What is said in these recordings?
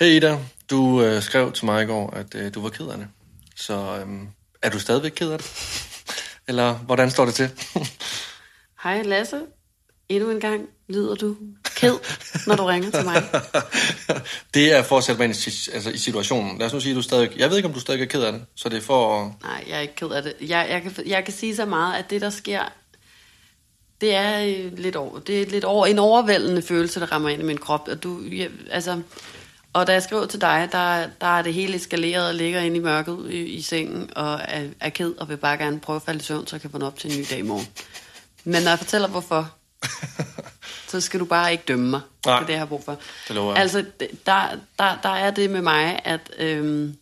Hey Ida, du øh, skrev til mig i går, at øh, du var ked af det. Så øh, er du stadigvæk ked af det? Eller hvordan står det til? Hej Lasse. Endnu en gang lyder du ked, når du ringer til mig. det er for at sætte mig ind i, altså, i situationen. Lad os nu sige, at du stadig... Jeg ved ikke, om du stadig er ked af det, så det er for at... Nej, jeg er ikke ked af det. Jeg, jeg, kan, jeg kan sige så meget, at det, der sker, det er øh, lidt over, det er lidt over, en overvældende følelse, der rammer ind i min krop. Og, du, jeg, altså, og da jeg skrev til dig, der, der er det hele eskaleret og ligger inde i mørket i, i sengen og er, er ked og vil bare gerne prøve at falde i søvn, så jeg kan få op til en ny dag i morgen. Men når jeg fortæller hvorfor, så skal du bare ikke dømme mig. Nej, det er det, jeg har brug for. Det lover jeg. Altså, der, der, der er det med mig, at øhm,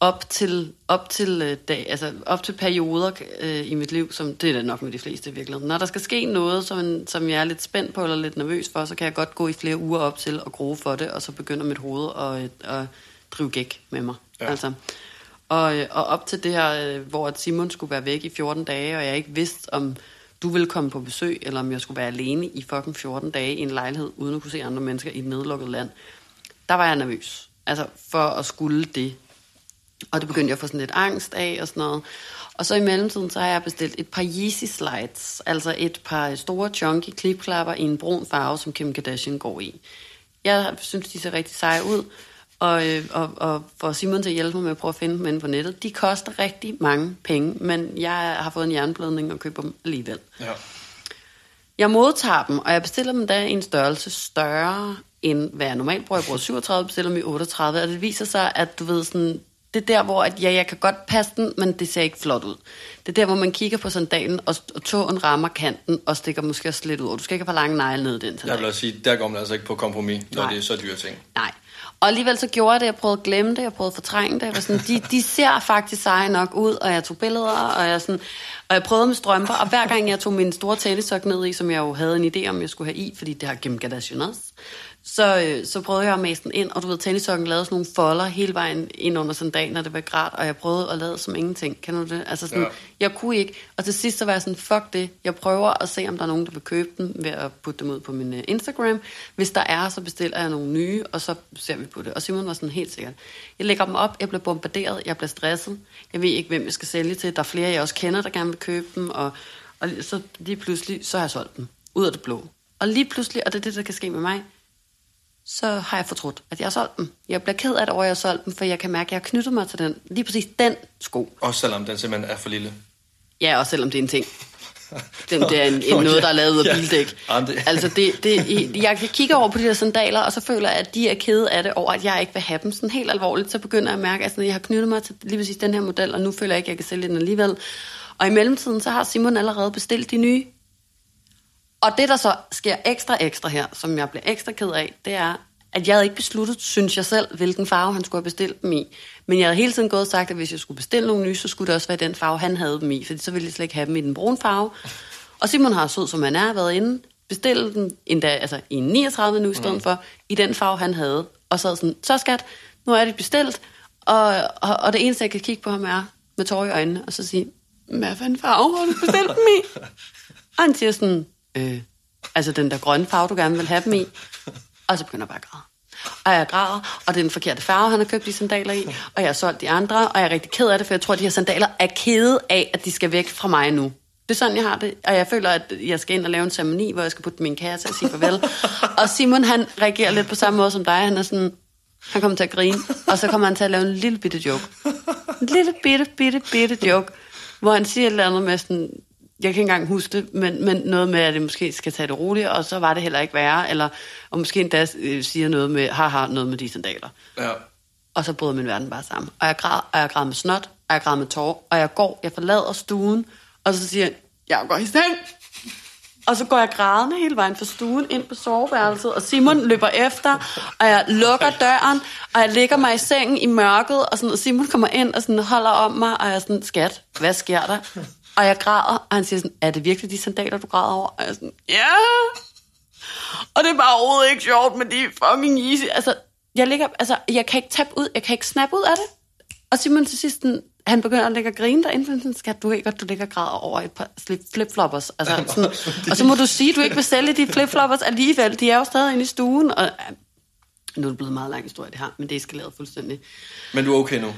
op til, op til, øh, dag, altså op til perioder øh, i mit liv, som det er nok med de fleste i virkeligheden. Når der skal ske noget, som, som jeg er lidt spændt på eller lidt nervøs for, så kan jeg godt gå i flere uger op til at gro for det, og så begynder mit hoved at, at, at drive gæk med mig. Ja. Altså, og, øh, og op til det her, øh, hvor Simon skulle være væk i 14 dage, og jeg ikke vidste, om du ville komme på besøg, eller om jeg skulle være alene i fucking 14 dage i en lejlighed, uden at kunne se andre mennesker i et nedlukket land, der var jeg nervøs. Altså for at skulle det. Og det begyndte jeg at få sådan lidt angst af og sådan noget. Og så i mellemtiden, så har jeg bestilt et par Yeezy Slides, altså et par store chunky klipklapper i en brun farve, som Kim Kardashian går i. Jeg synes, de ser rigtig seje ud, og, øh, og, og for Simon til at hjælpe mig med at prøve at finde dem inde på nettet. De koster rigtig mange penge, men jeg har fået en jernblødning og køber dem alligevel. Ja. Jeg modtager dem, og jeg bestiller dem da i en størrelse større end hvad jeg normalt bruger. Jeg bruger 37, bestiller dem i 38, og det viser sig, at du ved sådan, det er der, hvor at, ja, jeg kan godt passe den, men det ser ikke flot ud. Det er der, hvor man kigger på sandalen, og, og tåen rammer kanten, og stikker måske også lidt ud. Og du skal ikke have for lange negle ned i den sandal. Jeg vil også sige, der går man altså ikke på kompromis, når Nej. det er så dyre ting. Nej. Og alligevel så gjorde jeg det, jeg prøvede at glemme det, jeg prøvede at fortrænge det. Jeg var sådan, de, de ser faktisk seje nok ud, og jeg tog billeder, og jeg, sådan, og jeg prøvede med strømper, og hver gang jeg tog min store tællesok ned i, som jeg jo havde en idé om, jeg skulle have i, fordi det har Kim Kardashian også, så, øh, så prøvede jeg at mase den ind, og du ved, tennissokken lavede sådan nogle folder hele vejen ind under sandalen, når det var grædt, og jeg prøvede at lade som ingenting. Kan du det? Altså sådan, ja. jeg kunne ikke. Og til sidst så var jeg sådan, fuck det. Jeg prøver at se, om der er nogen, der vil købe den ved at putte dem ud på min uh, Instagram. Hvis der er, så bestiller jeg nogle nye, og så ser vi på det. Og Simon var sådan helt sikkert. Jeg lægger dem op, jeg bliver bombarderet, jeg bliver stresset. Jeg ved ikke, hvem jeg skal sælge til. Der er flere, jeg også kender, der gerne vil købe dem. Og, og så lige pludselig, så har jeg solgt dem. Ud af det blå. Og lige pludselig, og det er det, der kan ske med mig, så har jeg fortrudt, at jeg har solgt dem. Jeg bliver ked af det over, at jeg har solgt dem, for jeg kan mærke, at jeg har knyttet mig til den, lige præcis den sko. Også selvom den simpelthen er for lille? Ja, også selvom det er en ting. Den, det er en, en noget, der er lavet af bildæk. Altså, det, det, jeg kigger over på de der sandaler, og så føler jeg, at de er kede af det over, at jeg ikke vil have dem. Sådan helt alvorligt, så begynder jeg at mærke, at jeg har knyttet mig til lige præcis den her model, og nu føler jeg ikke, at jeg kan sælge den alligevel. Og i mellemtiden, så har Simon allerede bestilt de nye. Og det, der så sker ekstra ekstra her, som jeg bliver ekstra ked af, det er, at jeg havde ikke besluttet, synes jeg selv, hvilken farve han skulle have bestilt dem i. Men jeg havde hele tiden gået og sagt, at hvis jeg skulle bestille nogle nye, så skulle det også være den farve, han havde dem i, for så ville jeg slet ikke have dem i den brune farve. Og Simon har sød, som han er, været inde, bestilt dem endda, altså i 39 nu i stedet mm. for, i den farve, han havde. Og så sådan, så skat, nu er det bestilt, og, og, og det eneste, jeg kan kigge på ham er med tårer i øjnene, og så sige, hvad for en farve har du bestilt dem i? og han siger sådan, øh, altså den der grønne farve, du gerne vil have dem i. Og så begynder jeg bare at græde. Og jeg græder, og det er den forkerte farve, han har købt de sandaler i, og jeg har solgt de andre, og jeg er rigtig ked af det, for jeg tror, at de her sandaler er kede af, at de skal væk fra mig nu. Det er sådan, jeg har det, og jeg føler, at jeg skal ind og lave en ceremoni, hvor jeg skal putte min kasse og sige farvel. og Simon, han reagerer lidt på samme måde som dig. Han er sådan, han kommer til at grine, og så kommer han til at lave en lille bitte joke. En lille bitte, bitte, bitte joke, hvor han siger et eller andet med sådan, jeg kan ikke engang huske det, men, men noget med, at det måske skal tage det roligt, og så var det heller ikke værre, eller, og måske endda øh, siger noget med, haha, noget med de sandaler. Ja. Og så bryder min verden bare sammen. Og jeg græd, og jeg græd med snot, og jeg græd med tår, og jeg går, jeg forlader stuen, og så siger jeg, jeg går i seng. Og så går jeg grædende hele vejen fra stuen ind på soveværelset, og Simon løber efter, og jeg lukker døren, og jeg ligger mig i sengen i mørket, og, sådan, og Simon kommer ind og sådan holder om mig, og jeg er sådan, skat, hvad sker der? Og jeg græder, og han siger sådan, er det virkelig de sandaler, du græder over? Og jeg er sådan, ja. Og det er bare overhovedet ikke sjovt med de fucking easy. Altså, jeg, ligger, altså, jeg kan ikke tabe ud, jeg kan ikke snappe ud af det. Og Simon til sidst, han begynder at lægge og grine derinde, for sådan, skal du ikke godt, du ligger og græder over et par flipfloppers. Altså, sådan, og så må du sige, at du ikke vil sælge de flipfloppers alligevel. De er jo stadig inde i stuen. Og, Nu er det blevet en meget lang historie, det her, men det er eskaleret fuldstændig. Men du er okay nu?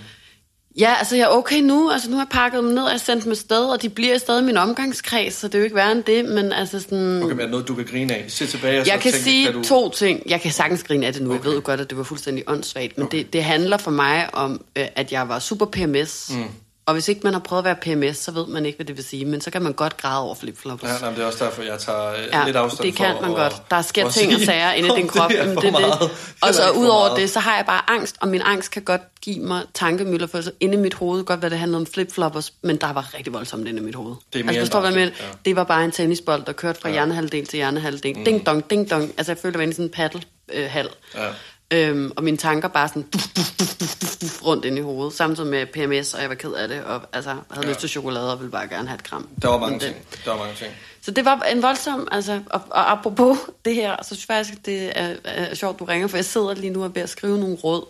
Ja, altså jeg er okay nu. Altså nu har jeg pakket dem ned, og jeg sendt dem afsted, og de bliver stadig min omgangskreds, så det er jo ikke værre end det, men altså sådan... Okay, men er det noget, du kan grine af? Se tilbage og så Jeg kan tænke, sige kan du... to ting. Jeg kan sagtens grine af det nu. Okay. Jeg ved jo godt, at det var fuldstændig åndssvagt, men okay. det, det handler for mig om, øh, at jeg var super PMS. Mm. Og hvis ikke man har prøvet at være PMS, så ved man ikke, hvad det vil sige. Men så kan man godt græde over flipflops. Ja, nej, det er også derfor, jeg tager øh, ja, lidt afstand det kan for man at, godt. Der sker ting og sager inde i din krop. det er det, det. Og så ud over det, så har jeg bare angst, og min angst kan godt give mig tankemøller, for så inde i mit hoved, godt hvad det handler om flipfloppers, men der var rigtig voldsomt inde i mit hoved. Det er mere altså, forstår hvad jeg ja. Det var bare en tennisbold, der kørte fra ja. hjernehalvdel til hjernehalvdel. Mm. Ding dong, ding dong. Altså, jeg følte, det var i sådan en paddelhal. Ja. Øhm, og mine tanker bare sådan duf, duf, duf, duf, duf, duf, rundt ind i hovedet, samtidig med PMS, og jeg var ked af det, og altså, havde Ja. lyst til chokolade, og ville bare gerne have et kram. Der var mange Men ting. Der var mange ting. så det var en voldsom, altså, og, og apropos det her, så synes jeg faktisk, det er, er sjovt, du ringer, for jeg sidder lige nu og er ved at skrive nogle råd,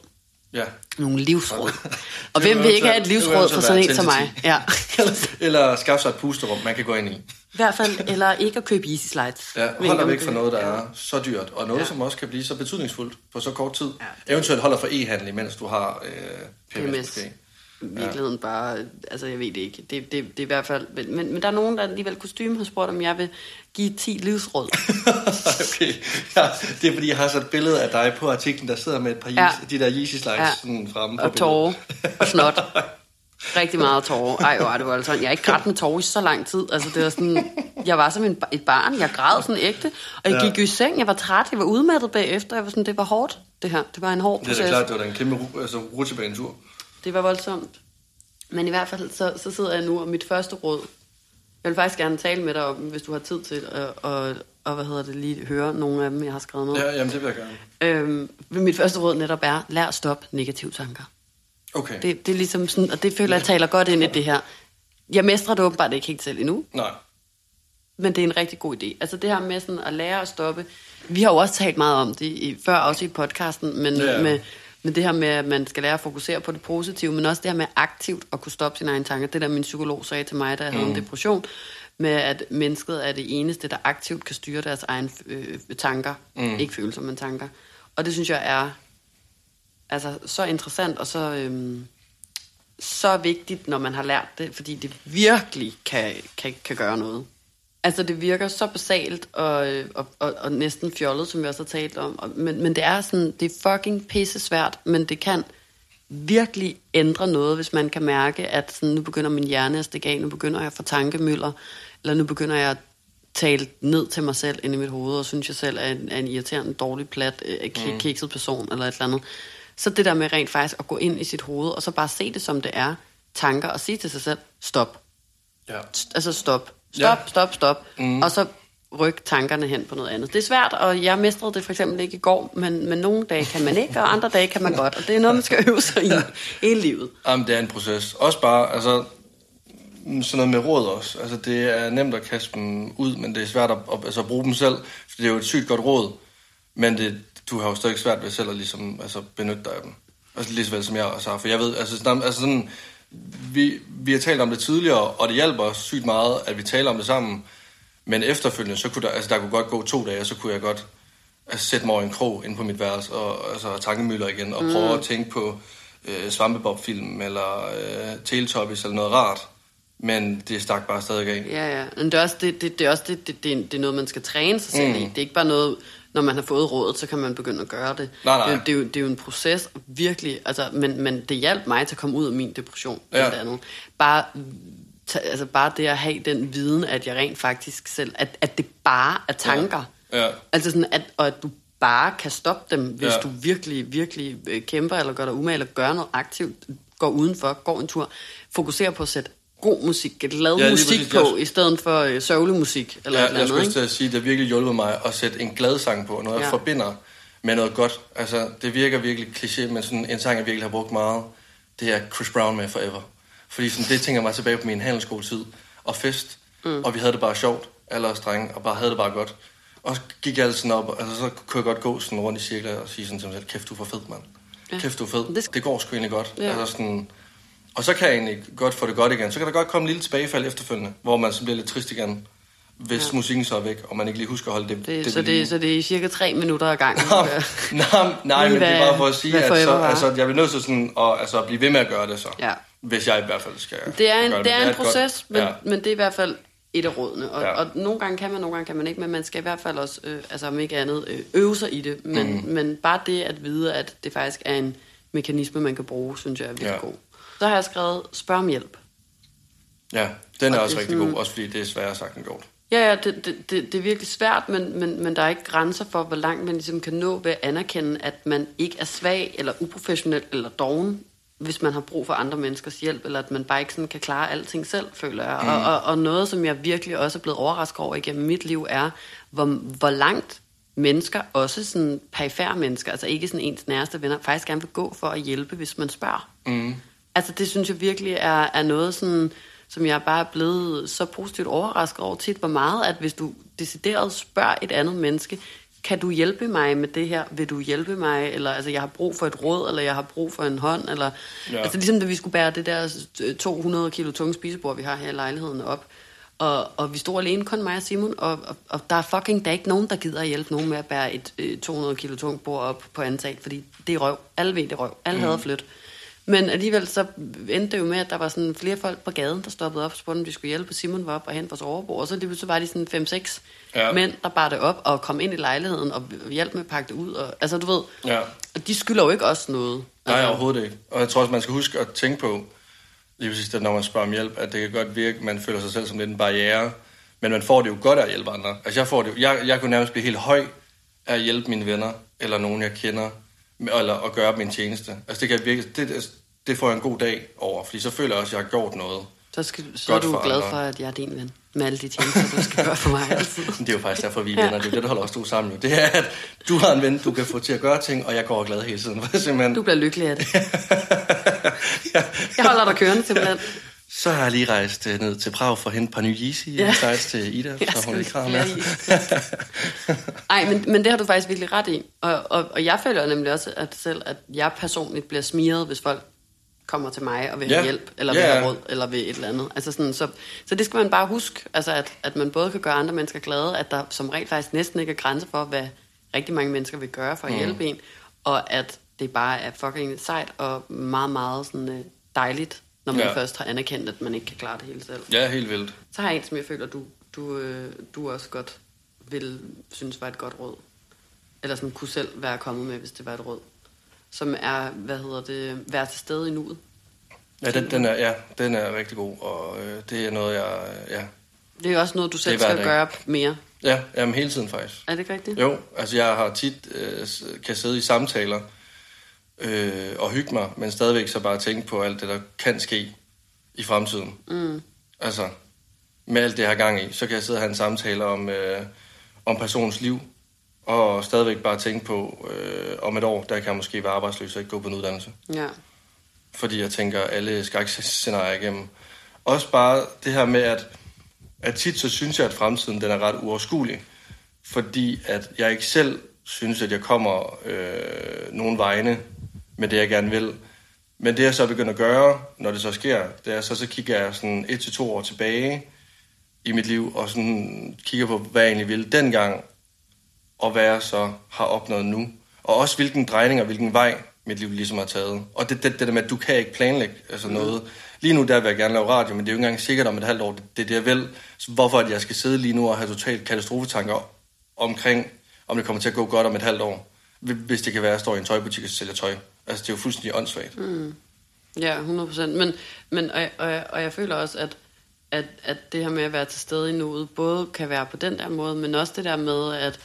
Ja. nogle livsråd. Og hvem vil ikke have et livsråd for sådan en som mig? Ja. Eller skaffe sig et pusterum, man kan gå ind i. I hvert fald, eller ikke at købe easy slides. Ja, Ved hold ikke, dig om væk fra noget, der ja. er så dyrt, og noget, Ja. som også kan blive så betydningsfuldt på så kort tid. Ja. Eventuelt holder for e-handel, mens du har øh, PMS. PMS. I virkeligheden bare, altså jeg ved det ikke. Det, det, det er i hvert fald, men, men der er nogen, der alligevel kostume har spurgt, om jeg vil give 10 livsråd. okay, ja, det er fordi, jeg har så et billede af dig på artiklen, der sidder med et par Ja. ja. de der Yeezy slides Ja. sådan fremme på Og tårer og snot. Rigtig meget tårer. Ej, er det voldsomt. Jeg har ikke grædt med tårer i så lang tid. Altså, det var sådan, jeg var som en, et barn. Jeg græd sådan ægte. Og jeg Ja. gik jo i seng. Jeg var træt. Jeg var udmattet bagefter. Jeg var sådan, det var hårdt, det her. Det var en hård Det er proces. da klart, det var da en kæmpe altså, rutsjebanetur. Det var voldsomt. Men i hvert fald, så, så sidder jeg nu, og mit første råd, jeg vil faktisk gerne tale med dig om, hvis du har tid til, og, og, og hvad hedder det, lige høre nogle af dem, jeg har skrevet ned. Ja, jamen det vil jeg gerne. Øhm, mit første råd netop er, lær at stoppe negative tanker. Okay, Det, det er ligesom sådan, og det føler jeg taler godt ind i det her. Jeg mestrer det åbenbart ikke helt selv endnu, nej. men det er en rigtig god idé. Altså det her med sådan at lære at stoppe. Vi har jo også talt meget om det i, før, også i podcasten, men Ja. ja. med, med det her med, at man skal lære at fokusere på det positive, men også det her med aktivt at kunne stoppe sine egne tanker. Det der min psykolog sagde til mig, da jeg havde en depression, med at mennesket er det eneste, der aktivt kan styre deres egne øh, tanker. Mm. Ikke følelser, men tanker. Og det synes jeg er altså, så interessant og så, øhm, så vigtigt, når man har lært det, fordi det virkelig kan, kan, kan gøre noget. Altså, det virker så basalt og, og, og, og næsten fjollet, som vi også har talt om. Og, men, men det er sådan, det er fucking pisse svært, men det kan virkelig ændre noget, hvis man kan mærke, at sådan, nu begynder min hjerne at stikke af, nu begynder jeg at få tankemøller, eller nu begynder jeg at tale ned til mig selv ind i mit hoved, og synes jeg selv er en, er en irriterende, dårlig, plat, øh, k- kikset person, eller et eller andet. Så det der med rent faktisk at gå ind i sit hoved, og så bare se det, som det er, tanker, og sige til sig selv, stop. Ja. St- altså stop. Stop, Ja. stop, stop. Mm. Og så rykke tankerne hen på noget andet. Det er svært, og jeg mestrede det for eksempel ikke i går, men, men nogle dage kan man ikke, og andre dage kan man godt. Og det er noget, man skal øve sig i hele livet. Jamen, det er en proces. Også bare, altså, sådan noget med råd også. Altså, det er nemt at kaste dem ud, men det er svært at, at, altså, at bruge dem selv. For det er jo et sygt godt råd, men det, du har jo stadig svært ved selv at ligesom, altså, benytte dig af dem. Altså, lige så vel som jeg også har. For jeg ved, altså, sådan, altså sådan, vi, vi har talt om det tidligere, og det hjælper sygt meget, at vi taler om det sammen. Men efterfølgende, så kunne der, altså, der kunne godt gå to dage, og så kunne jeg godt altså, sætte mig over en krog inde på mit værelse, og altså, tankemøller igen, og prøve at tænke på øh, Svampebob-film, eller øh, Teletubbies, eller noget rart. Men det stak bare stadig af. Ja, ja. Men det er også, det, det, det er, også det, det, det, det er noget, man skal træne sig selv mm. i. Det er ikke bare noget, når man har fået rådet, så kan man begynde at gøre det. Nej, nej. Det, er jo- det, er, jo, det er jo en proces, virkelig. Altså, men, men det hjalp mig til at komme ud af min depression, Ja. blandt andet. Bare, altså, bare det at have den viden, at jeg rent faktisk selv, at, at det bare er tanker. Ja. Altså sådan, at, og at du bare kan stoppe dem, hvis Ja. ja. du virkelig, virkelig øh, kæmper, eller gør dig umage, eller gør noget aktivt, går udenfor, går en tur, fokuserer på at sætte god musik, glad Ja, musik præcis. på, Jeg- i stedet for øh, sørgemusik, eller Ja, et eller jeg skulle ikke? sige, at det virkelig hjulpet mig at sætte en glad sang på, noget jeg Ja. forbinder med noget godt. Altså, det virker virkelig kliché, men sådan en sang, jeg virkelig har brugt meget, det er Chris Brown med Forever. Fordi sådan, det tænker mig tilbage på min handelsskoletid og fest, mm. og vi havde det bare sjovt, alle os drenge, og bare havde det bare godt. Og så gik jeg sådan op, altså så kunne jeg godt gå sådan rundt i cirkler og sige sådan til mig selv, kæft du er for fed, mand. Ja. Kæft du er fed. Det det går sgu egentlig godt. Ja. Altså sådan, og så kan jeg egentlig godt få det godt igen. Så kan der godt komme en lille tilbagefald efterfølgende, hvor man så bliver lidt trist igen. hvis ja. musikken så er væk, og man ikke lige husker at holde det. det, det så, det så det er cirka tre minutter ad gangen? nej, nej men det er bare for at sige, at så, altså, jeg vil nødt til sådan, at, altså, at blive ved med at gøre det så. Ja. Hvis jeg i hvert fald skal Det er en, det, det er en proces, godt, men, ja. men det er i hvert fald et af rådene. Og, ja. og nogle gange kan man, nogle gange kan man ikke, men man skal i hvert fald også, øh, altså om ikke andet, øh, øve sig i det. Men, mm. men bare det at vide, at det faktisk er en mekanisme, man kan bruge, synes jeg er virkelig ja. god. Så har jeg skrevet, spørg om hjælp. Ja, den er og også rigtig sådan, god, også fordi det er sværere sagt end gjort. Ja, ja, det, det, det, det er virkelig svært, men, men, men der er ikke grænser for, hvor langt man ligesom kan nå ved at anerkende, at man ikke er svag, eller uprofessionel, eller doven, hvis man har brug for andre menneskers hjælp, eller at man bare ikke sådan kan klare alting selv, føler jeg. Mm. Og, og, og noget, som jeg virkelig også er blevet overrasket over igennem mit liv, er, hvor, hvor langt mennesker, også sådan perifære mennesker, altså ikke sådan ens næreste venner, faktisk gerne vil gå for at hjælpe, hvis man spørger. Mm. Altså det synes jeg virkelig er, er noget sådan som jeg bare er blevet så positivt overrasket over tit, hvor meget, at hvis du decideret spørger et andet menneske, kan du hjælpe mig med det her? Vil du hjælpe mig? Eller altså, jeg har brug for et råd, eller jeg har brug for en hånd, eller... Ja. Altså ligesom da vi skulle bære det der 200 kilo tunge spisebord, vi har her i lejligheden op. Og, og vi stod alene, kun mig og Simon, og, og, og der er fucking der er ikke nogen, der gider at hjælpe nogen med at bære et øh, 200 kilo tungt bord op på antal, fordi det er røv. Alle ved, det er røv. Alle mm. havde flyttet. Men alligevel så endte det jo med, at der var sådan flere folk på gaden, der stoppede op og spurgte, om de skulle hjælpe. Simon var op og hente vores overbord. Og så, det, så var de sådan 5-6 ja. mænd, der bar det op og kom ind i lejligheden og hjalp med at pakke det ud. Og, altså du ved, ja. og de skylder jo ikke også noget. Nej, altså. overhovedet ikke. Og jeg tror også, man skal huske at tænke på, lige præcis det, når man spørger om hjælp, at det kan godt virke, man føler sig selv som lidt en barriere. Men man får det jo godt af at hjælpe andre. Altså jeg, får det, jeg, jeg kunne nærmest blive helt høj af at hjælpe mine venner, eller nogen jeg kender, eller at gøre dem en tjeneste. Altså det kan virke, det, det får jeg en god dag over, fordi så føler jeg også, at jeg har gjort noget. Så, skal, så er du for glad for, at jeg er din ven med alle de tjenester, du skal gøre for mig altid. det er jo faktisk derfor, vi er venner. Det er det, der holder os to sammen. Det er, at du har en ven, du kan få til at gøre ting, og jeg går glad hele tiden. Simpelthen... Du bliver lykkelig af det. ja. Jeg holder dig kørende simpelthen. Så har jeg lige rejst øh, ned til Prag for at hente et par nye Yeezy. Ja. Jeg rejst til Ida, så hun lige kram med. Ej, men, men det har du faktisk virkelig ret i. Og, og, og jeg føler nemlig også at selv, at jeg personligt bliver smiret, hvis folk kommer til mig og vil have ja. hjælp, eller vil have råd, eller vil et eller andet. Altså sådan, så, så det skal man bare huske, altså at, at man både kan gøre andre mennesker glade, at der som regel faktisk næsten ikke er grænser for, hvad rigtig mange mennesker vil gøre for at mm. hjælpe en, og at det bare er fucking sejt og meget, meget sådan, øh, dejligt, når man ja. først har anerkendt, at man ikke kan klare det hele selv. Ja, helt vildt. Så har jeg en, som jeg føler, du, du, øh, du også godt vil synes var et godt råd. Eller som kunne selv være kommet med, hvis det var et råd som er, hvad hedder det, være til stede i nuet. Ja, den, den, er, ja, den er rigtig god, og øh, det er noget, jeg... Ja. Det er også noget, du selv skal gøre mere. Ja, jamen hele tiden faktisk. Er det ikke rigtigt? Jo, altså jeg har tit øh, kan sidde i samtaler øh, og hygge mig, men stadigvæk så bare tænke på alt det, der kan ske i fremtiden. Mm. Altså, med alt det, jeg har gang i, så kan jeg sidde og have en samtale om, øh, om personens liv, og stadigvæk bare tænke på, øh, om et år, der kan jeg måske være arbejdsløs og ikke gå på en uddannelse. Ja. Fordi jeg tænker alle skrækscenarier igennem. Også bare det her med, at, at tit så synes jeg, at fremtiden den er ret uoverskuelig. Fordi at jeg ikke selv synes, at jeg kommer øh, nogen vegne med det, jeg gerne vil. Men det, jeg så begynder at gøre, når det så sker, det er, så, så kigger jeg sådan et til to år tilbage i mit liv, og sådan kigger på, hvad jeg egentlig ville dengang, og hvad jeg så har opnået nu. Og også hvilken drejning og hvilken vej mit liv ligesom har taget. Og det, det, det der med, at du kan ikke planlægge altså mm. noget. Lige nu der vil jeg gerne lave radio, men det er jo ikke engang sikkert om et halvt år, det, det er det, jeg vil. Så hvorfor at jeg skal sidde lige nu og have totalt katastrofetanker omkring, om det kommer til at gå godt om et halvt år. Hvis det kan være, at jeg står i en tøjbutik og sælger tøj. Altså, det er jo fuldstændig åndssvagt. Mm. Ja, 100 procent. Men, men og, og, og jeg føler også, at, at, at det her med at være til stede i nuet, både kan være på den der måde, men også det der med, at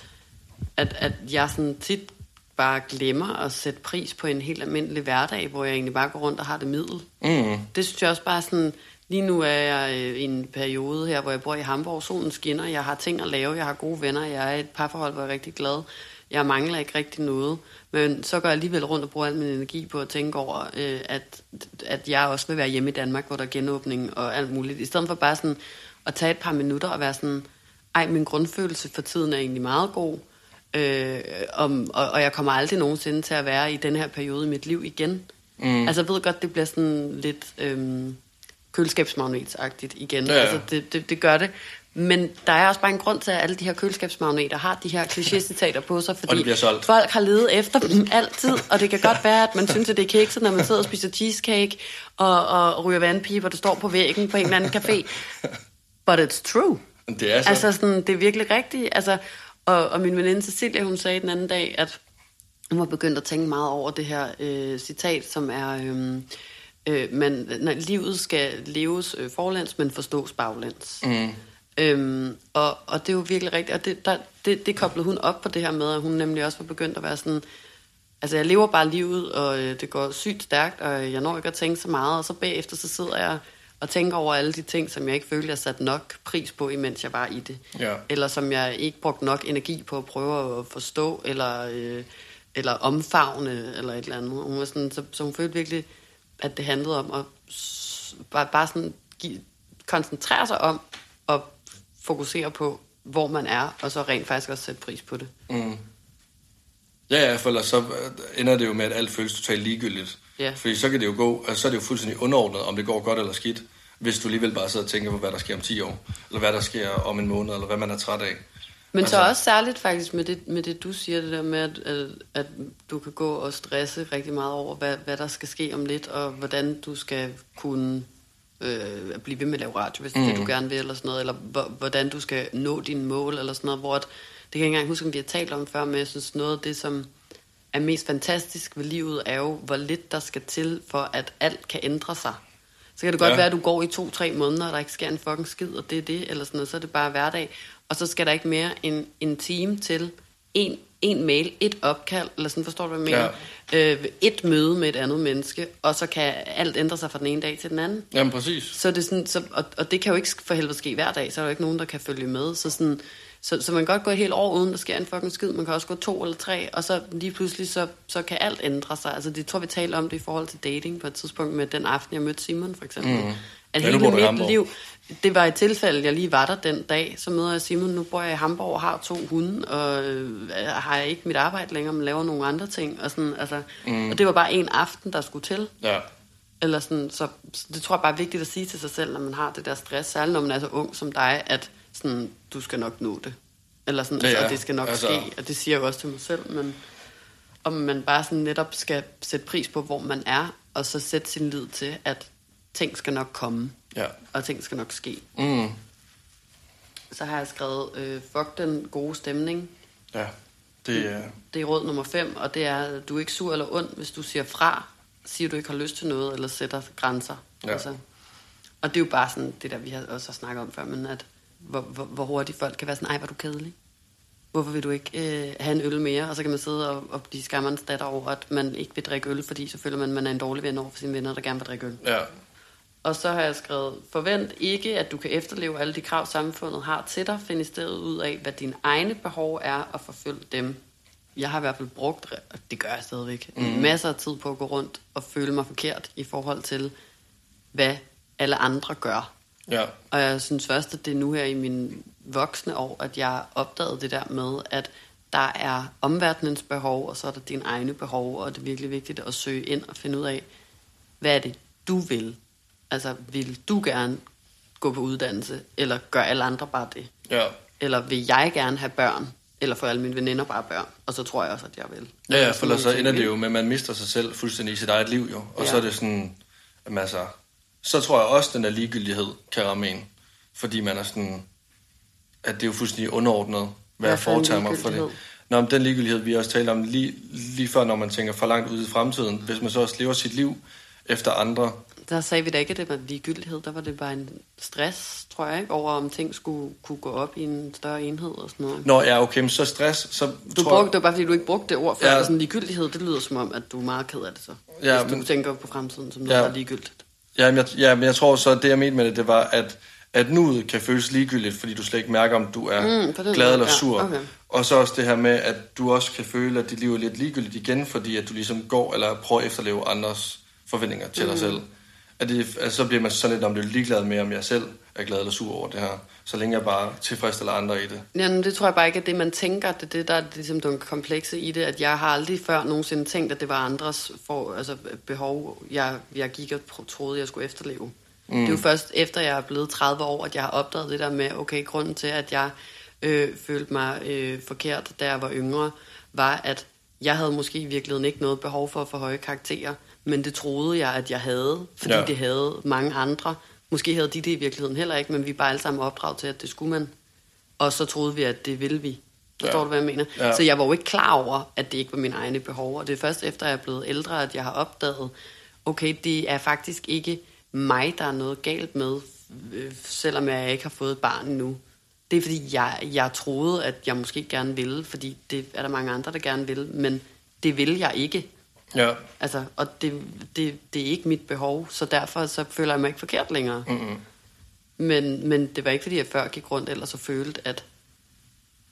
at, at jeg sådan tit bare glemmer at sætte pris på en helt almindelig hverdag, hvor jeg egentlig bare går rundt og har det middel. Mm. Det synes jeg også bare sådan, lige nu er jeg øh, i en periode her, hvor jeg bor i Hamburg, solen skinner, jeg har ting at lave, jeg har gode venner, jeg er i et parforhold, hvor jeg er rigtig glad. Jeg mangler ikke rigtig noget, men så går jeg alligevel rundt og bruger al min energi på at tænke over, øh, at, at jeg også vil være hjemme i Danmark, hvor der er genåbning og alt muligt. I stedet for bare sådan at tage et par minutter og være sådan, ej, min grundfølelse for tiden er egentlig meget god Øh, om, og, og jeg kommer aldrig nogensinde til at være i den her periode i mit liv igen. Mm. Altså jeg ved godt, det bliver sådan lidt øhm, køleskabsmagnetsagtigt igen. Ja, ja. Altså det, det, det gør det. Men der er også bare en grund til, at alle de her køleskabsmagneter har de her kliché-citater på sig, fordi folk har levet efter dem altid, og det kan godt være, at man synes, at det er kikset, når man sidder og spiser cheesecake og, og ryger vandpiber, der står på væggen på en eller anden café. But it's true. Det er så. Altså, sådan, det er virkelig rigtigt. Altså, og, og min veninde Cecilia, hun sagde den anden dag, at hun var begyndt at tænke meget over det her øh, citat, som er, øh, øh, man, når livet skal leves øh, forlæns, men forstås baglæns. Mm. Øhm, og, og det er jo virkelig rigtigt, og det, der, det, det koblede hun op på det her med, at hun nemlig også var begyndt at være sådan, altså jeg lever bare livet, og øh, det går sygt stærkt, og jeg når ikke at tænke så meget, og så bagefter så sidder jeg og tænker over alle de ting, som jeg ikke følte, jeg satte nok pris på, imens jeg var i det. Ja. Eller som jeg ikke brugte nok energi på at prøve at forstå, eller, øh, eller omfavne, eller et eller andet. Hun var sådan, så, så hun følte virkelig, at det handlede om at bare, bare sådan give, koncentrere sig om at fokusere på, hvor man er, og så rent faktisk også sætte pris på det. Mm. Ja, ja, for ellers så ender det jo med, at alt føles totalt ligegyldigt. Ja. Fordi så kan det jo gå, altså så er det jo fuldstændig underordnet, om det går godt eller skidt, hvis du alligevel bare sidder og tænker på, hvad der sker om 10 år, eller hvad der sker om en måned, eller hvad man er træt af. Men altså, så også særligt faktisk med det, med det, du siger, det der med, at, at, at du kan gå og stresse rigtig meget over, hvad, hvad der skal ske om lidt, og hvordan du skal kunne øh, blive ved med at lave radio, hvis det er det, du mm. gerne vil, eller sådan noget, eller hvordan du skal nå dine mål, eller sådan noget, hvor at, det kan jeg ikke engang huske, om vi har talt om før, men jeg synes noget af det, som er mest fantastisk ved livet, er jo, hvor lidt der skal til, for at alt kan ændre sig. Så kan det godt ja. være, at du går i to-tre måneder, og der ikke sker en fucking skid, og det er det, eller sådan noget, så er det bare hverdag. Og så skal der ikke mere end en time til en, en mail, et opkald, eller sådan, forstår du, hvad jeg mener? Ja. Øh, et møde med et andet menneske, og så kan alt ændre sig fra den ene dag til den anden. Jamen, præcis. Så det sådan, så, og, og det kan jo ikke for helvede ske hver dag, så er der jo ikke nogen, der kan følge med. Så sådan, så, så man kan godt gå et helt år, uden der sker en fucking skid. Man kan også gå to eller tre, og så lige pludselig, så, så kan alt ændre sig. Altså, det tror vi taler om det i forhold til dating på et tidspunkt med den aften, jeg mødte Simon, for eksempel. Mm. At ja, hele mit liv, det var et tilfælde, jeg lige var der den dag, så møder jeg Simon, nu bor jeg i Hamburg og har to hunde, og øh, har jeg ikke mit arbejde længere, men laver nogle andre ting. Og, sådan, altså, mm. og det var bare en aften, der skulle til. Ja. Eller sådan, så, så det tror jeg bare er vigtigt at sige til sig selv, når man har det der stress, særligt når man er så ung som dig, at sådan, du skal nok nå det. Eller sådan, ja. Altså, det skal nok altså... ske, og det siger jeg jo også til mig selv, men om man bare sådan netop skal sætte pris på, hvor man er, og så sætte sin lid til, at ting skal nok komme, ja. og ting skal nok ske. Mm. Så har jeg skrevet, øh, fuck den gode stemning. Ja, det er... Det er råd nummer 5, og det er, du er ikke sur eller ond, hvis du siger fra, siger du ikke har lyst til noget, eller sætter grænser. Ja. Altså. Og det er jo bare sådan, det der vi har også snakket om før, men at hvor, hvor, hvor hurtigt folk kan være sådan, ej, hvor du kedelig. Hvorfor vil du ikke øh, have en øl mere? Og så kan man sidde og, og blive skammerens datter over, at man ikke vil drikke øl, fordi så føler man, at man er en dårlig ven over for sine venner, der gerne vil drikke øl. Ja. Og så har jeg skrevet, forvent ikke, at du kan efterleve alle de krav, samfundet har til dig. Find i stedet ud af, hvad dine egne behov er, og forfølg dem. Jeg har i hvert fald brugt, og det gør jeg stadigvæk, mm. masser af tid på at gå rundt og føle mig forkert i forhold til, hvad alle andre gør. Ja. Og jeg synes først, at det er nu her i mine voksne år, at jeg opdagede det der med, at der er omverdenens behov, og så er der dine egne behov, og det er virkelig vigtigt at søge ind og finde ud af, hvad er det, du vil? Altså, vil du gerne gå på uddannelse, eller gør alle andre bare det? Ja. Eller vil jeg gerne have børn, eller får alle mine veninder bare børn? Og så tror jeg også, at jeg vil. Ja, ja for så ender det jo med, at man mister sig selv fuldstændig i sit eget liv, jo. Og ja. så er det sådan, at altså, så tror jeg også, at den der ligegyldighed kan ramme en. Fordi man er sådan, at det er jo fuldstændig underordnet, hvad jeg foretager mig for det. Nå, men den ligegyldighed, vi også talte om lige, lige før, når man tænker for langt ud i fremtiden, hvis man så også lever sit liv efter andre. Der sagde vi da ikke, at det var ligegyldighed, der var det bare en stress, tror jeg, ikke, over om ting skulle kunne gå op i en større enhed og sådan noget. Nå ja, okay, men så stress, så du tror brugte, det var bare fordi, du ikke brugte det ord før, ja. sådan ligegyldighed, det lyder som om, at du er meget ked af det så. Ja, hvis men, du tænker på fremtiden som noget, ja. der er ligegyldigt. Ja, men jeg, ja, men jeg tror så, at det jeg mente med det, det var, at, at nuet kan føles ligegyldigt, fordi du slet ikke mærker, om du er mm, glad eller sur. Ja, okay. Og så også det her med, at du også kan føle, at dit liv er lidt ligegyldigt igen, fordi at du ligesom går eller prøver at efterleve andres forventninger til mm. dig selv. At, det, at så bliver man sådan lidt, om du er ligeglad med, om jeg selv er glad eller sur over det her så længe jeg bare tilfredsstiller andre i det. Ja, men det tror jeg bare ikke, at det man tænker, det er det, der er ligesom det komplekse i det, at jeg har aldrig før nogensinde tænkt, at det var andres for, altså, behov, jeg, jeg gik og troede, jeg skulle efterleve. Mm. Det er jo først efter, jeg er blevet 30 år, at jeg har opdaget det der med, okay, grunden til, at jeg øh, følte mig øh, forkert, da jeg var yngre, var, at jeg havde måske i virkeligheden ikke noget behov for at få høje karakterer, men det troede jeg, at jeg havde, fordi ja. det havde mange andre. Måske havde de det i virkeligheden heller ikke, men vi er bare alle sammen opdraget til, at det skulle man. Og så troede vi, at det ville vi. Forstår ja. du, hvad jeg mener? Ja. Så jeg var jo ikke klar over, at det ikke var mine egne behov. Og det er først efter, jeg er blevet ældre, at jeg har opdaget, okay, det er faktisk ikke mig, der er noget galt med, øh, selvom jeg ikke har fået et barn endnu. Det er fordi, jeg, jeg troede, at jeg måske gerne ville, fordi det er der mange andre, der gerne vil, men det vil jeg ikke. Ja. Altså, og det, det, det er ikke mit behov, så derfor så føler jeg mig ikke forkert længere. Mm-hmm. Men, men det var ikke fordi, jeg før gik rundt ellers og følte, at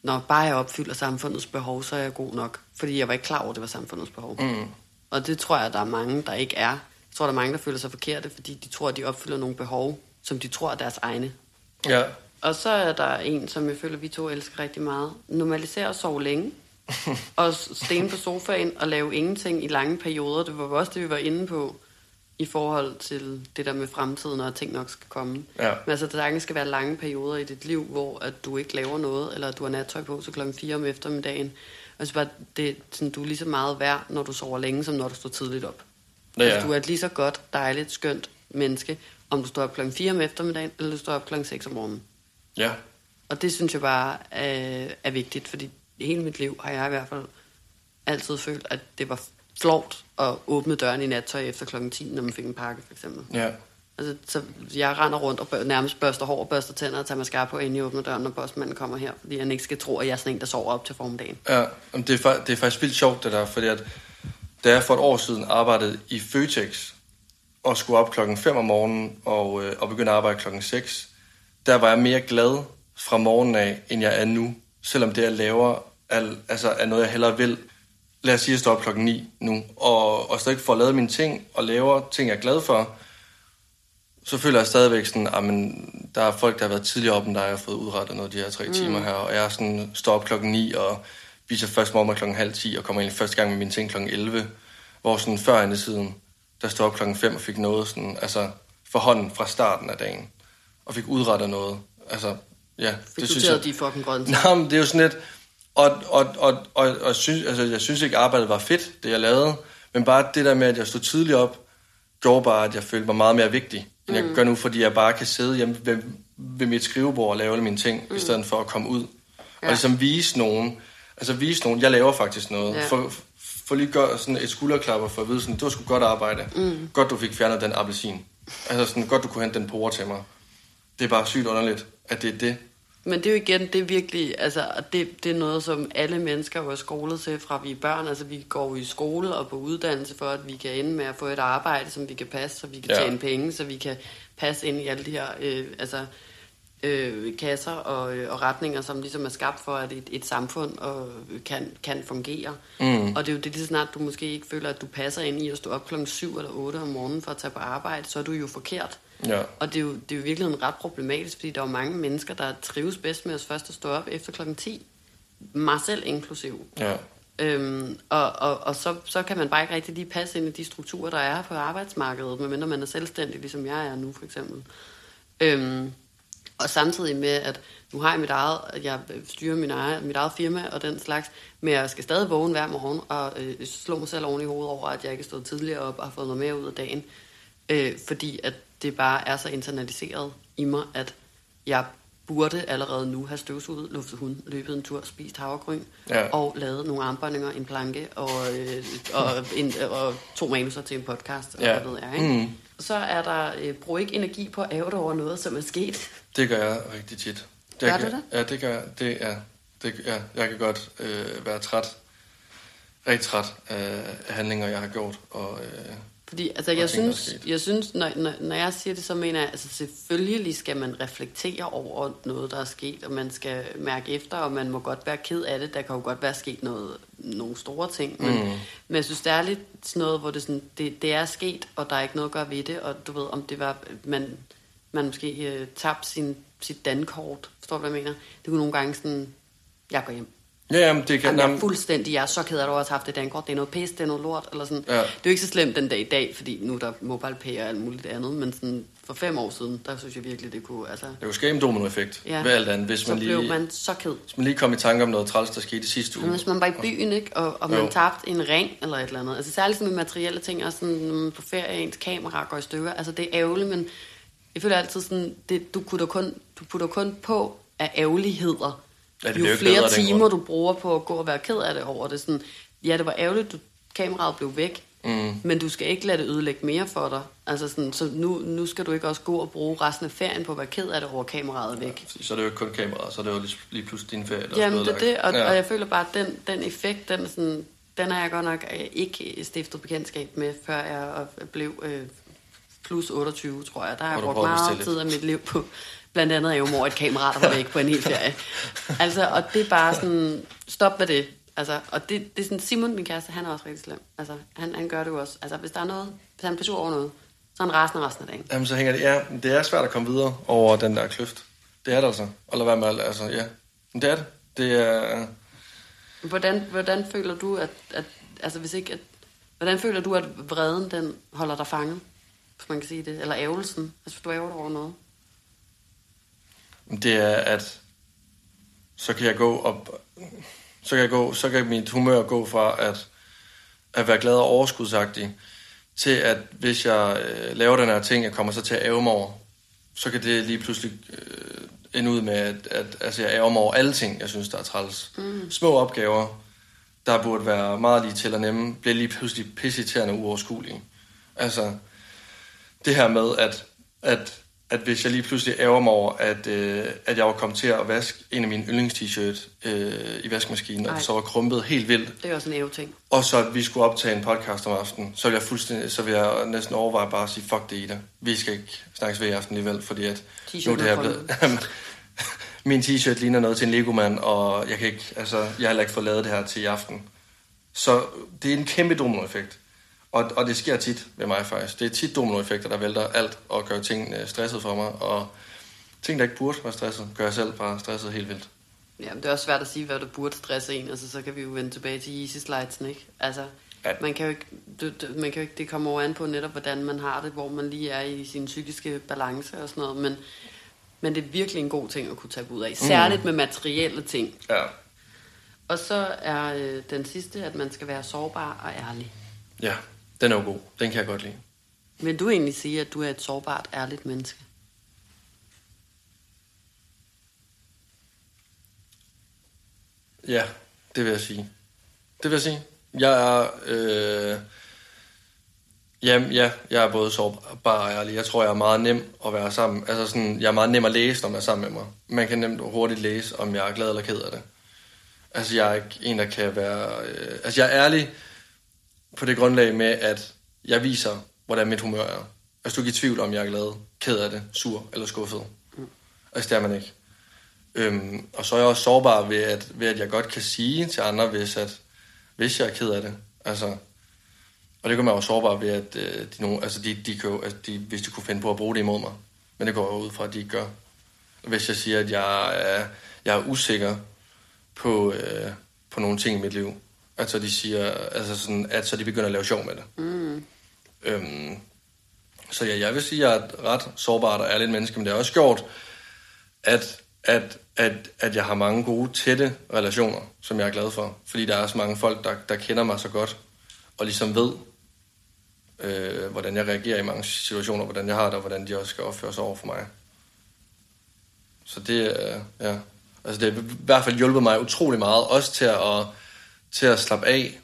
når bare jeg opfylder samfundets behov, så er jeg god nok. Fordi jeg var ikke klar over, at det var samfundets behov. Mm. Og det tror jeg, der er mange, der ikke er. Jeg tror, der er mange, der føler sig forkerte, fordi de tror, at de opfylder nogle behov, som de tror er deres egne. Ja. Og så er der en, som jeg føler, vi to elsker rigtig meget. Normalisere at sove længe. og stene på sofaen og lave ingenting i lange perioder. Det var også det, vi var inde på i forhold til det der med fremtiden, og at ting nok skal komme. Ja. Men altså, der skal være lange perioder i dit liv, hvor at du ikke laver noget, eller at du har nattøj på til klokken 4 om eftermiddagen. Altså bare, det, sådan, du er lige så meget værd, når du sover længe, som når du står tidligt op. Ja, ja. Altså, du er et lige så godt, dejligt, skønt menneske, om du står op klokken 4 om eftermiddagen, eller du står op klokken 6 om morgenen. Ja. Og det synes jeg bare er, er vigtigt, fordi hele mit liv har jeg i hvert fald altid følt, at det var flot at åbne døren i nattøj efter klokken 10, når man fik en pakke, for eksempel. Ja. Altså, så jeg render rundt og bør, nærmest børster hår og børster tænder og tager mascara på, inden jeg åbner døren, når postmanden kommer her, fordi han ikke skal tro, at jeg er sådan en, der sover op til formiddagen. Ja, det er, det er faktisk vildt sjovt, det der, fordi at, da jeg for et år siden arbejdede i Føtex, og skulle op klokken 5 om morgenen, og, øh, og begynde at arbejde klokken 6, der var jeg mere glad fra morgenen af, end jeg er nu, selvom det, jeg laver, er, altså, er noget, jeg hellere vil. Lad os sige, at jeg står op klokken 9 nu, og, og stadig får lavet mine ting, og laver ting, jeg er glad for, så føler jeg stadigvæk sådan, at der er folk, der har været tidligere op, end der har fået udrettet noget de her tre mm. timer her, og jeg sådan, står op klokken 9 og viser først morgen klokken halv 10, og kommer ind første gang med mine ting klokken 11, hvor sådan før i tiden, der stod op klokken 5 og fik noget sådan, altså for hånden fra starten af dagen, og fik udrettet noget. Altså, ja, fik det synes jeg... de fucking grønne Nej, men det er jo sådan lidt, og, og, og, og, og synes, altså, jeg synes ikke, arbejdet var fedt, det jeg lavede, men bare det der med, at jeg stod tidligt op, gjorde bare, at jeg følte mig meget mere vigtig end jeg mm. gør nu, fordi jeg bare kan sidde hjemme ved, ved mit skrivebord og lave alle mine ting, mm. i stedet for at komme ud. Ja. Og ligesom vise nogen, altså vise nogen, jeg laver faktisk noget. Ja. For, for lige gøre sådan et skulderklapper for at vide, sådan, det var sgu godt arbejde. Mm. Godt, du fik fjernet den appelsin. Altså sådan, godt, du kunne hente den pore til mig. Det er bare sygt underligt, at det er det. Men det er jo igen, det er virkelig, altså, det, det er noget, som alle mennesker jo er skolet til fra vi er børn. Altså, vi går i skole og på uddannelse for, at vi kan ende med at få et arbejde, som vi kan passe, så vi kan ja. tjene penge, så vi kan passe ind i alle de her, øh, altså, øh, kasser og, øh, og retninger, som ligesom er skabt for, at et, et samfund og, øh, kan, kan fungere. Mm. Og det er jo det, lige snart du måske ikke føler, at du passer ind i at stå op klokken 7 eller 8 om morgenen for at tage på arbejde, så er du jo forkert. Ja. Og det er, jo, det er jo virkelig ret problematisk, fordi der er mange mennesker, der trives bedst med os først at stå op efter klokken 10. Mig selv inklusiv. Ja. Øhm, og og, og så, så kan man bare ikke rigtig lige passe ind i de strukturer, der er på arbejdsmarkedet, medmindre man er selvstændig, ligesom jeg er nu for eksempel. Øhm, og samtidig med, at nu har jeg mit eget, jeg styrer min eget, mit eget firma og den slags, men jeg skal stadig vågne hver morgen og øh, slå mig selv oven i hovedet over, at jeg ikke er stået tidligere op og har fået noget mere ud af dagen. Øh, fordi at det bare er så internaliseret i mig, at jeg burde allerede nu have støvsuget, luftet hund, løbet en tur, spist havregryn, ja. og lavet nogle armbåndinger, en planke og, øh, og, en, og to manuser til en podcast, og ja. hvad ved jeg. Ikke? Mm. Så er der, øh, brug ikke energi på at æve over noget, som er sket. Det gør jeg rigtig tit. Det gør kan, du det? Ja, det gør jeg. Det, ja, det, ja, jeg kan godt øh, være træt, rigtig træt af handlinger, jeg har gjort, og... Øh, fordi altså, jeg, synes, jeg synes, når, når, når jeg siger det, så mener jeg, altså selvfølgelig skal man reflektere over noget, der er sket, og man skal mærke efter, og man må godt være ked af det. Der kan jo godt være sket noget, nogle store ting. Men, mm. men jeg synes, det er lidt sådan noget, hvor det, sådan, det, det er sket, og der er ikke noget at gøre ved det. Og du ved, om det var, man, man måske øh, tabte sin, sit dankort. Forstår du, hvad jeg mener? Det kunne nogle gange sådan, jeg går hjem. Ja, jamen, det kan... Jamen, jeg er fuldstændig, jeg er så ked af, at du har haft det dankort. Det er noget pis, det er noget lort, eller sådan. Ja. Det er jo ikke så slemt den dag i dag, fordi nu er der mobile og alt muligt andet, men sådan, for fem år siden, der synes jeg virkelig, det kunne... Altså, det kunne skabe en dominoeffekt ja. ved alt andet, hvis så man lige... blev man så ked. Hvis man lige kom i tanke om noget træls, der skete sidste uge. Hvis man var i byen, ikke, og, og man jo. tabte en ring eller et eller andet. Altså særligt med materielle ting, og sådan, når man på ferie, ens kamera går i stykker. Altså det er ærgerligt, men jeg føler altid sådan, det, du, putter kun, du putter kun på af ærgerligheder. Ja, jo flere bedre, timer du bruger på at gå og være ked af det over det. Sådan, ja, det var ærgerligt, du, kameraet blev væk, Mm. Men du skal ikke lade det ødelægge mere for dig. Altså sådan, så nu, nu skal du ikke også gå og bruge resten af ferien på at være ked af det over kameraet væk. Ja, så er det jo ikke kun kameraet, så er det jo lige pludselig din ferie. Der Jamen det er det, og, ja. og jeg føler bare, at den, den effekt, den, sådan, den har jeg godt nok øh, ikke stiftet bekendtskab med, før jeg blev øh, plus 28, tror jeg. Der har jeg brugt meget tid af mit liv på, blandt andet er jo mor et kamera, der var væk på en hel ferie. altså, og det er bare sådan, stop med det. Altså, og det, det er sådan, Simon, min kæreste, han er også rigtig slem. Altså, han, han gør det jo også. Altså, hvis der er noget, hvis han bliver over noget, så er han resten resten af dagen. Jamen, så hænger det, ja, det er svært at komme videre over den der kløft. Det er det altså. Og lade være med alt, altså, ja. Men det er det. Det er... Hvordan, hvordan føler du, at, at altså hvis ikke, at, hvordan føler du, at vreden, den holder dig fanget? Hvis man kan sige det. Eller ævelsen. Altså, hvis du ærger over noget. Det er, at så kan jeg gå op så kan, jeg gå, så kan mit humør gå fra at, at være glad og overskudsagtig, til at hvis jeg øh, laver den her ting, jeg kommer så til at æve mig over, så kan det lige pludselig øh, ende ud med, at, at altså, jeg æver mig over alle ting, jeg synes, der er træls. Mm. Små opgaver, der burde være meget lige til at nemme, bliver lige pludselig pissiterende uoverskuelige. Altså, det her med, at, at at hvis jeg lige pludselig ærger mig over, at, øh, at jeg var kommet til at vaske en af mine yndlings-t-shirt øh, i vaskemaskinen, og det så var krumpet helt vildt. Det er også en æve-ting. Og så at vi skulle optage en podcast om aftenen, så vil jeg, fuldstændig, så vil jeg næsten overveje bare at sige, fuck det Ida. Vi skal ikke snakkes ved i aften alligevel, fordi at nu det her blevet... min t-shirt ligner noget til en Lego-mand, og jeg kan ikke, altså, jeg har heller ikke fået lavet det her til i aften. Så det er en kæmpe dominoeffekt. Og, og det sker tit ved mig faktisk. Det er tit dominoeffekter, der vælter alt og gør ting stresset for mig. Og ting, der ikke burde være stresset, gør jeg selv bare stresset helt vildt. Ja, det er også svært at sige, hvad der burde stresse en. Altså, så kan vi jo vende tilbage til easy slides, ikke? Altså, ja. man kan jo ikke, det, det, man kan jo ikke, det kommer over an på netop, hvordan man har det, hvor man lige er i sin psykiske balance og sådan noget. Men, men det er virkelig en god ting at kunne tage ud af. Særligt mm. med materielle ting. Ja. Og så er øh, den sidste, at man skal være sårbar og ærlig. Ja. Den er jo god. Den kan jeg godt lide. Vil du egentlig sige, at du er et sårbart, ærligt menneske? Ja, det vil jeg sige. Det vil jeg sige. Jeg er... Øh, jamen, ja, jeg er både sårbar og ærlig. Jeg tror, jeg er meget nem at være sammen. Altså sådan, jeg er meget nem at læse, når man er sammen med mig. Man kan nemt hurtigt læse, om jeg er glad eller ked af det. Altså, jeg er ikke en, der kan være... Øh, altså, jeg er ærlig, på det grundlag med, at jeg viser, hvordan mit humør er. Altså, du er ikke i tvivl om, jeg er glad, ked af det, sur eller skuffet. Mm. Altså, det er man ikke. Øhm, og så er jeg også sårbar ved at, ved, at jeg godt kan sige til andre, hvis, at, hvis jeg er ked af det. Altså, og det gør mig også sårbar ved, at øh, de, nogen, altså de, de kan, altså de, hvis de kunne finde på at bruge det imod mig. Men det går jeg ud fra, at de ikke gør. Hvis jeg siger, at jeg er, jeg er usikker på, øh, på nogle ting i mit liv, at så de siger, altså sådan, at så de begynder at lave sjov med det. Mm. Øhm, så ja, jeg vil sige, at jeg er et ret sårbart og ærligt menneske, men det er også gjort, at, at, at, at jeg har mange gode, tætte relationer, som jeg er glad for. Fordi der er så mange folk, der, der kender mig så godt, og ligesom ved, øh, hvordan jeg reagerer i mange situationer, hvordan jeg har det, og hvordan de også skal opføre sig over for mig. Så det, øh, ja, altså det har i hvert fald hjulpet mig utrolig meget, også til at til at slappe af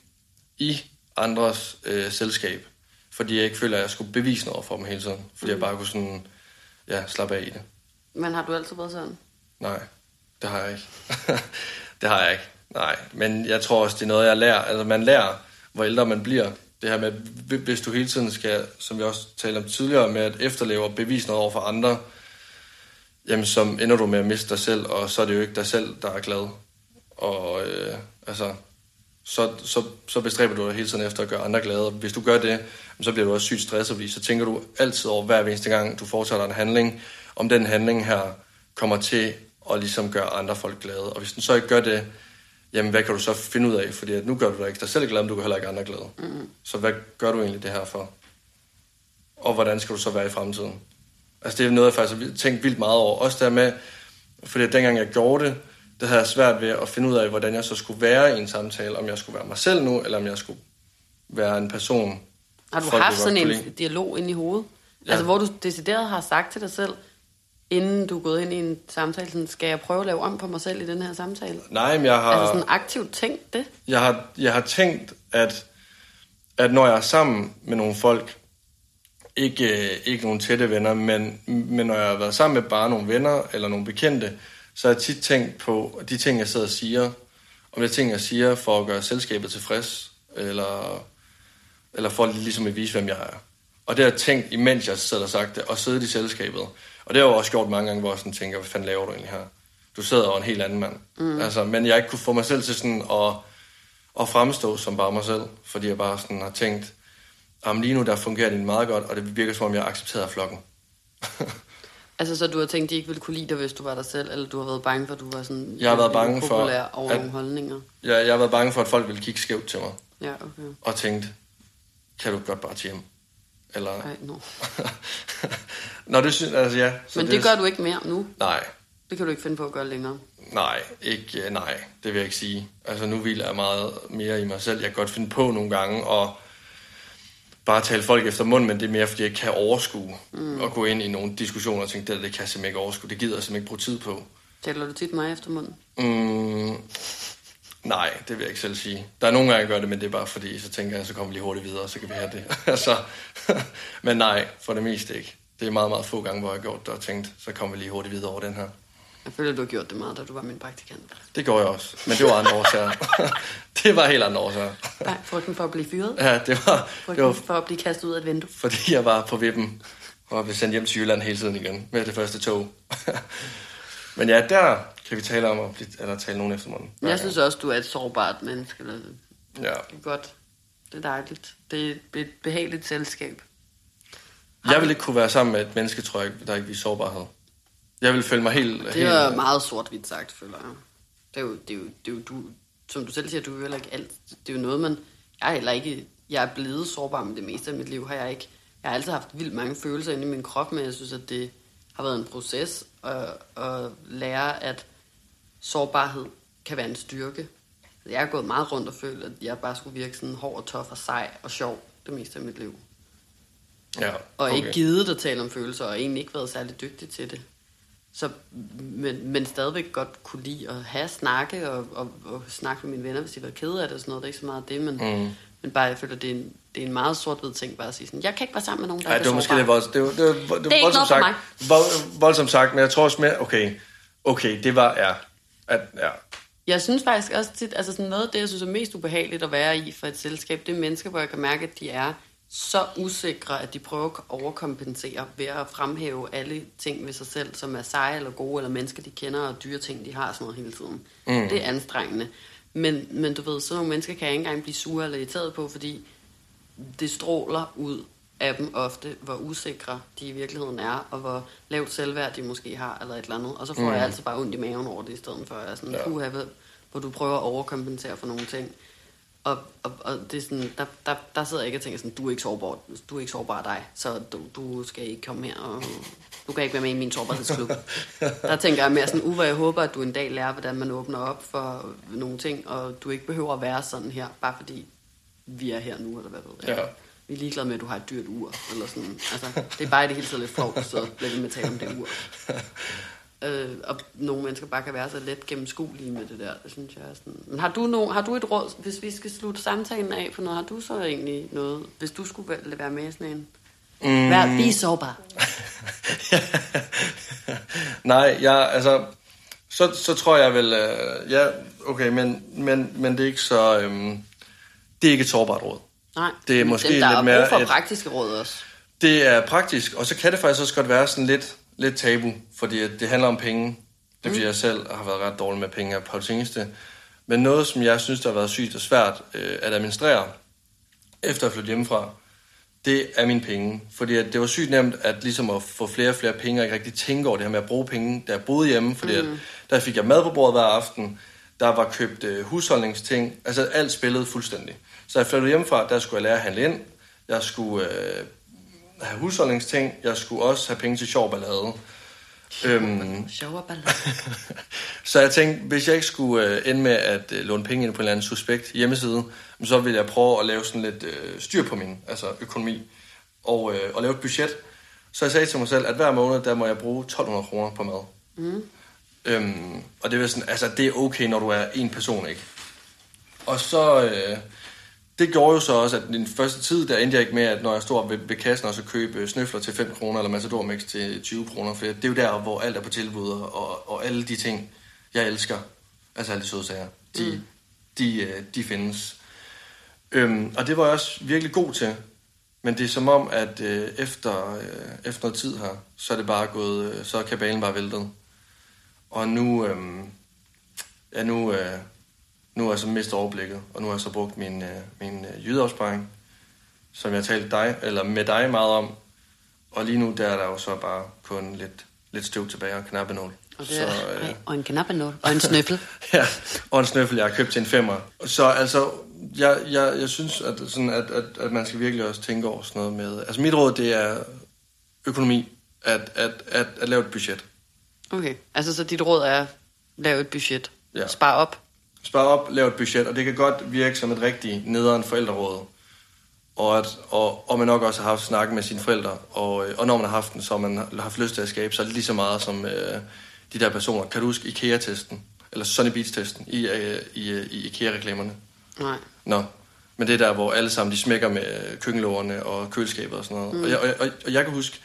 i andres øh, selskab. Fordi jeg ikke føler, at jeg skulle bevise noget for dem hele tiden. Fordi mm. jeg bare kunne sådan, ja, slappe af i det. Men har du altid været sådan? Nej, det har jeg ikke. det har jeg ikke. Nej, men jeg tror også, det er noget, jeg lærer. Altså, man lærer, hvor ældre man bliver. Det her med, hvis du hele tiden skal, som vi også talte om tidligere, med at efterleve og bevise noget over for andre, jamen, så ender du med at miste dig selv, og så er det jo ikke dig selv, der er glad. Og øh, altså, så, så, så bestræber du dig hele tiden efter at gøre andre glade. Og hvis du gør det, så bliver du også sygt stresset, fordi så tænker du altid over hver eneste gang, du foretager en handling, om den handling her kommer til at ligesom gøre andre folk glade. Og hvis den så ikke gør det, jamen hvad kan du så finde ud af? Fordi at nu gør du dig ikke dig selv glad, men du kan heller ikke andre glade. Mm. Så hvad gør du egentlig det her for? Og hvordan skal du så være i fremtiden? Altså det er noget, jeg faktisk har tænkt vildt meget over. Også der med, fordi dengang jeg gjorde det, det havde jeg svært ved at finde ud af, hvordan jeg så skulle være i en samtale. Om jeg skulle være mig selv nu, eller om jeg skulle være en person. Har du haft sådan en dialog ind i hovedet? Ja. Altså hvor du decideret har sagt til dig selv, inden du er gået ind i en samtale, sådan, skal jeg prøve at lave om på mig selv i den her samtale? Nej, men jeg har... Altså sådan aktivt tænkt det? Jeg har, jeg har tænkt, at, at når jeg er sammen med nogle folk, ikke, ikke nogle tætte venner, men, men når jeg har været sammen med bare nogle venner eller nogle bekendte, så har jeg tit tænkt på de ting, jeg sidder og siger, om det er ting, jeg siger for at gøre selskabet tilfreds, eller, eller for ligesom at vise, hvem jeg er. Og det har jeg tænkt, imens jeg sidder og sagt det, og siddet i selskabet. Og det har jeg også gjort mange gange, hvor jeg sådan tænker, hvad fanden laver du egentlig her? Du sidder over en helt anden mand. Mm. Altså, men jeg ikke kunne få mig selv til sådan at, at fremstå som bare mig selv, fordi jeg bare sådan har tænkt, jamen lige nu der fungerer det meget godt, og det virker som om, jeg accepterer flokken. altså, så du har tænkt, at de ikke ville kunne lide dig, hvis du var dig selv, eller du har været bange for, at du var sådan jeg har været bange for, over at, nogle holdninger? Ja, jeg har været bange for, at folk ville kigge skævt til mig. Ja, okay. Og tænkt, kan du godt bare til hjem? Eller... Nej, no. Nå, det synes altså ja. Så Men det, det gør du ikke mere nu? Nej. Det kan du ikke finde på at gøre længere? Nej, ikke, nej, det vil jeg ikke sige. Altså nu vil jeg meget mere i mig selv. Jeg kan godt finde på nogle gange og bare tale folk efter munden, men det er mere, fordi jeg kan overskue mm. og gå ind i nogle diskussioner og tænke, det, det kan jeg simpelthen ikke overskue. Det gider jeg simpelthen ikke bruge tid på. Taler du tit mig efter munden? Mm, nej, det vil jeg ikke selv sige. Der er nogle gange, jeg gør det, men det er bare fordi, så tænker jeg, så kommer vi lige hurtigt videre, så kan vi have det. altså, men nej, for det meste ikke. Det er meget, meget få gange, hvor jeg har gjort det og tænkt, så kommer vi lige hurtigt videre over den her. Jeg føler, du har gjort det meget, da du var min praktikant. Det gjorde jeg også, men det var andre årsager. det var helt andre årsager. Nej, frygten for at blive fyret? Ja, det var... Frygten det var, for at blive kastet ud af et vindue? Fordi jeg var på vippen og blev sendt hjem til Jylland hele tiden igen med det første tog. men ja, der kan vi tale om at blive, eller tale nogen efter morgen. Jeg synes også, du er et sårbart menneske. Eller, ja. Det er godt. Det er dejligt. Det er et behageligt selskab. Jeg vil ikke kunne være sammen med et menneske, tror jeg, der ikke viser sårbarhed. Jeg vil føle mig helt... Det er helt... meget sort-hvidt sagt, føler jeg. Det er jo, det er jo, det er jo du, som du selv siger, du er heller ikke alt. Det er jo noget, man... Jeg er heller ikke... Jeg er blevet sårbar med det meste af mit liv, har jeg ikke. Jeg har altid haft vildt mange følelser inde i min krop, men jeg synes, at det har været en proces at, at lære, at sårbarhed kan være en styrke. Jeg har gået meget rundt og følt, at jeg bare skulle virke sådan hård og tof og sej og sjov det meste af mit liv. Ja, okay. Og ikke givet at tale om følelser, og egentlig ikke været særlig dygtig til det. Så, men, men stadigvæk godt kunne lide at have snakke, og, og, og snakke med mine venner, hvis de var kede af det og sådan noget. Det er ikke så meget det, men, mm. men bare jeg føler, det er en, det er en meget sort-hvid ting bare at sige sådan, jeg kan ikke være sammen med nogen, der Ej, det var måske det, voldsomt, det, var, det, var, det, var, det, var voldsomt sagt, vold, voldsomt sagt, men jeg tror også mere, okay, okay, det var, ja, at, ja. Jeg synes faktisk også tit, altså sådan noget af det, jeg synes er mest ubehageligt at være i for et selskab, det er mennesker, hvor jeg kan mærke, at de er så usikre, at de prøver at overkompensere ved at fremhæve alle ting ved sig selv, som er seje eller gode, eller mennesker, de kender, og dyre ting, de har, sådan noget hele tiden. Mm. Det er anstrengende. Men, men du ved, sådan nogle mennesker kan jeg ikke engang blive sure eller irriteret på, fordi det stråler ud af dem ofte, hvor usikre de i virkeligheden er, og hvor lavt selvværd de måske har, eller et eller andet. Og så får mm. jeg altså bare ondt i maven over det, i stedet for at jeg sådan, ja. hvor du prøver at overkompensere for nogle ting. Og, og, og det er sådan, der, der, der sidder jeg ikke og tænker sådan, du er ikke sårbar, du er ikke sårbar dig, så du, du skal ikke komme her, og du kan ikke være med i min sårbarhedsklub. der tænker jeg mere sådan, uva, jeg håber, at du en dag lærer, hvordan man åbner op for nogle ting, og du ikke behøver at være sådan her, bare fordi vi er her nu, eller hvad ved jeg. Ja. Vi er ligeglade med, at du har et dyrt ur, eller sådan. Altså, det er bare i det hele taget lidt flot, så bliver vi med at tale om det ur. Øh, og nogle mennesker bare kan være så let gennemskuelige med det der, det synes jeg er sådan. Men har du, no, har du et råd, hvis vi skal slutte samtalen af for noget, har du så egentlig noget, hvis du skulle være med i sådan en? Mm. Vær, be sårbar. Nej, jeg, altså, så, så tror jeg vel, øh, ja, okay, men, men, men det er ikke så, øhm, det er ikke et sårbart råd. Nej, det er måske der lidt er mere for et, praktiske råd også. Det er praktisk, og så kan det faktisk også godt være sådan lidt, lidt tabu, fordi det handler om penge. Det er fordi, mm. jeg selv har været ret dårlig med penge på det seneste. Men noget, som jeg synes, der har været sygt og svært øh, at administrere, efter at flytte hjemmefra, det er mine penge. Fordi at det var sygt nemt at, ligesom at få flere og flere penge, og ikke rigtig tænke over det her med at bruge penge, da jeg boede hjemme. Fordi mm. at, der fik jeg mad på bordet hver aften, der var købt øh, husholdningsting, altså alt spillede fuldstændig. Så jeg flyttede hjemmefra, der skulle jeg lære at handle ind, jeg skulle øh, have husholdningsting. Jeg skulle også have penge til sjov ballade. Øhm, Sjovere ballade. så jeg tænkte, hvis jeg ikke skulle øh, ende med at øh, låne penge ind på en eller anden suspekt hjemmeside, så ville jeg prøve at lave sådan lidt øh, styr på min altså økonomi og, øh, og lave et budget. Så jeg sagde til mig selv, at hver måned, der må jeg bruge 1200 kroner på mad. Mm. Øhm, og det er, sådan, altså, det er okay, når du er en person, ikke? Og så, øh, det gjorde jo så også, at den første tid, der endte jeg ikke med, at når jeg stod ved, ved kassen og så købe snøfler til 5 kroner, eller Matador Mix til 20 kroner, for det er jo der, hvor alt er på tilbud, og, og alle de ting, jeg elsker, altså alle de søde sager, de, mm. de, øh, de findes. Øhm, og det var jeg også virkelig god til. Men det er som om, at øh, efter, øh, efter noget tid her, så er det bare gået, øh, så er kabalen bare væltet. Og nu, øh, ja, nu, øh, nu har jeg så mistet overblikket, og nu har jeg så brugt min, øh, min øh, jydeopsparing, som jeg talte dig, eller med dig meget om. Og lige nu der er der jo så bare kun lidt, lidt støv tilbage og knappenål. Og, det så, øh, og en knappenål. Og en snøffel. ja, og en snøffel, jeg har købt til en femmer. Så altså, jeg, jeg, jeg synes, at, sådan, at, at, at man skal virkelig også tænke over sådan noget med... Altså mit råd, det er økonomi. At, at, at, at lave et budget. Okay, altså så dit råd er, lave et budget. Ja. Spar op. Spar op, lave et budget, og det kan godt virke som et rigtig nederen forældreråd. Og, at, og, og man nok også har haft snak med sine forældre, og, og når man har haft den, så har man haft lyst til at skabe, så det lige så meget som øh, de der personer. Kan du huske IKEA-testen? Eller Sunny Beach-testen i, øh, i, øh, i IKEA-reklamerne? Nej. Nå, men det er der, hvor alle sammen de smækker med køkkenlårene og køleskabet og sådan noget. Mm. Og, jeg, og, og, og jeg kan huske,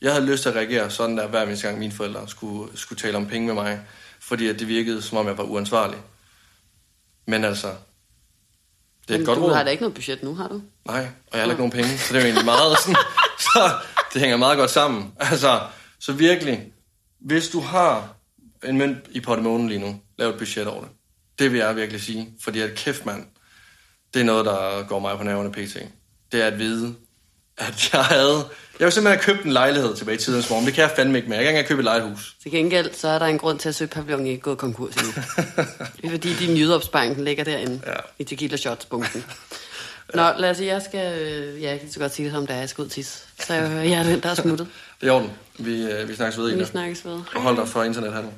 jeg havde lyst til at reagere sådan der, hver eneste gang mine forældre skulle, skulle tale om penge med mig, fordi at det virkede, som om jeg var uansvarlig. Men altså, det er Men et godt du råd. har da ikke noget budget nu, har du? Nej, og jeg har heller ikke nogen penge, så det er jo egentlig meget sådan, så det hænger meget godt sammen. Altså, så virkelig, hvis du har en mønt i portemonnaien lige nu, lav et budget over det. Det vil jeg virkelig sige, fordi at kæft mand, det er noget, der går mig på nerverne pt. Det er at vide, at jeg havde... Jeg vil simpelthen have købt en lejlighed tilbage i tidens morgen. Det kan jeg fandme ikke mere. Jeg kan ikke engang købe et lejehus. Til gengæld, så er der en grund til, at Søpavillon ikke er gået konkurs endnu. det er fordi, din jydeopsparing ligger derinde Ja. i tequila shots bunken. Nå, lad os sige, jeg skal... øh, Ja, jeg kan så godt sige det som det er, jeg skal ud tis. Så jeg, jeg er den, der er smuttet. Det er orden. Vi, øh, vi snakkes ved, Vi Ida. snakkes ved. Og hold dig for internethandel.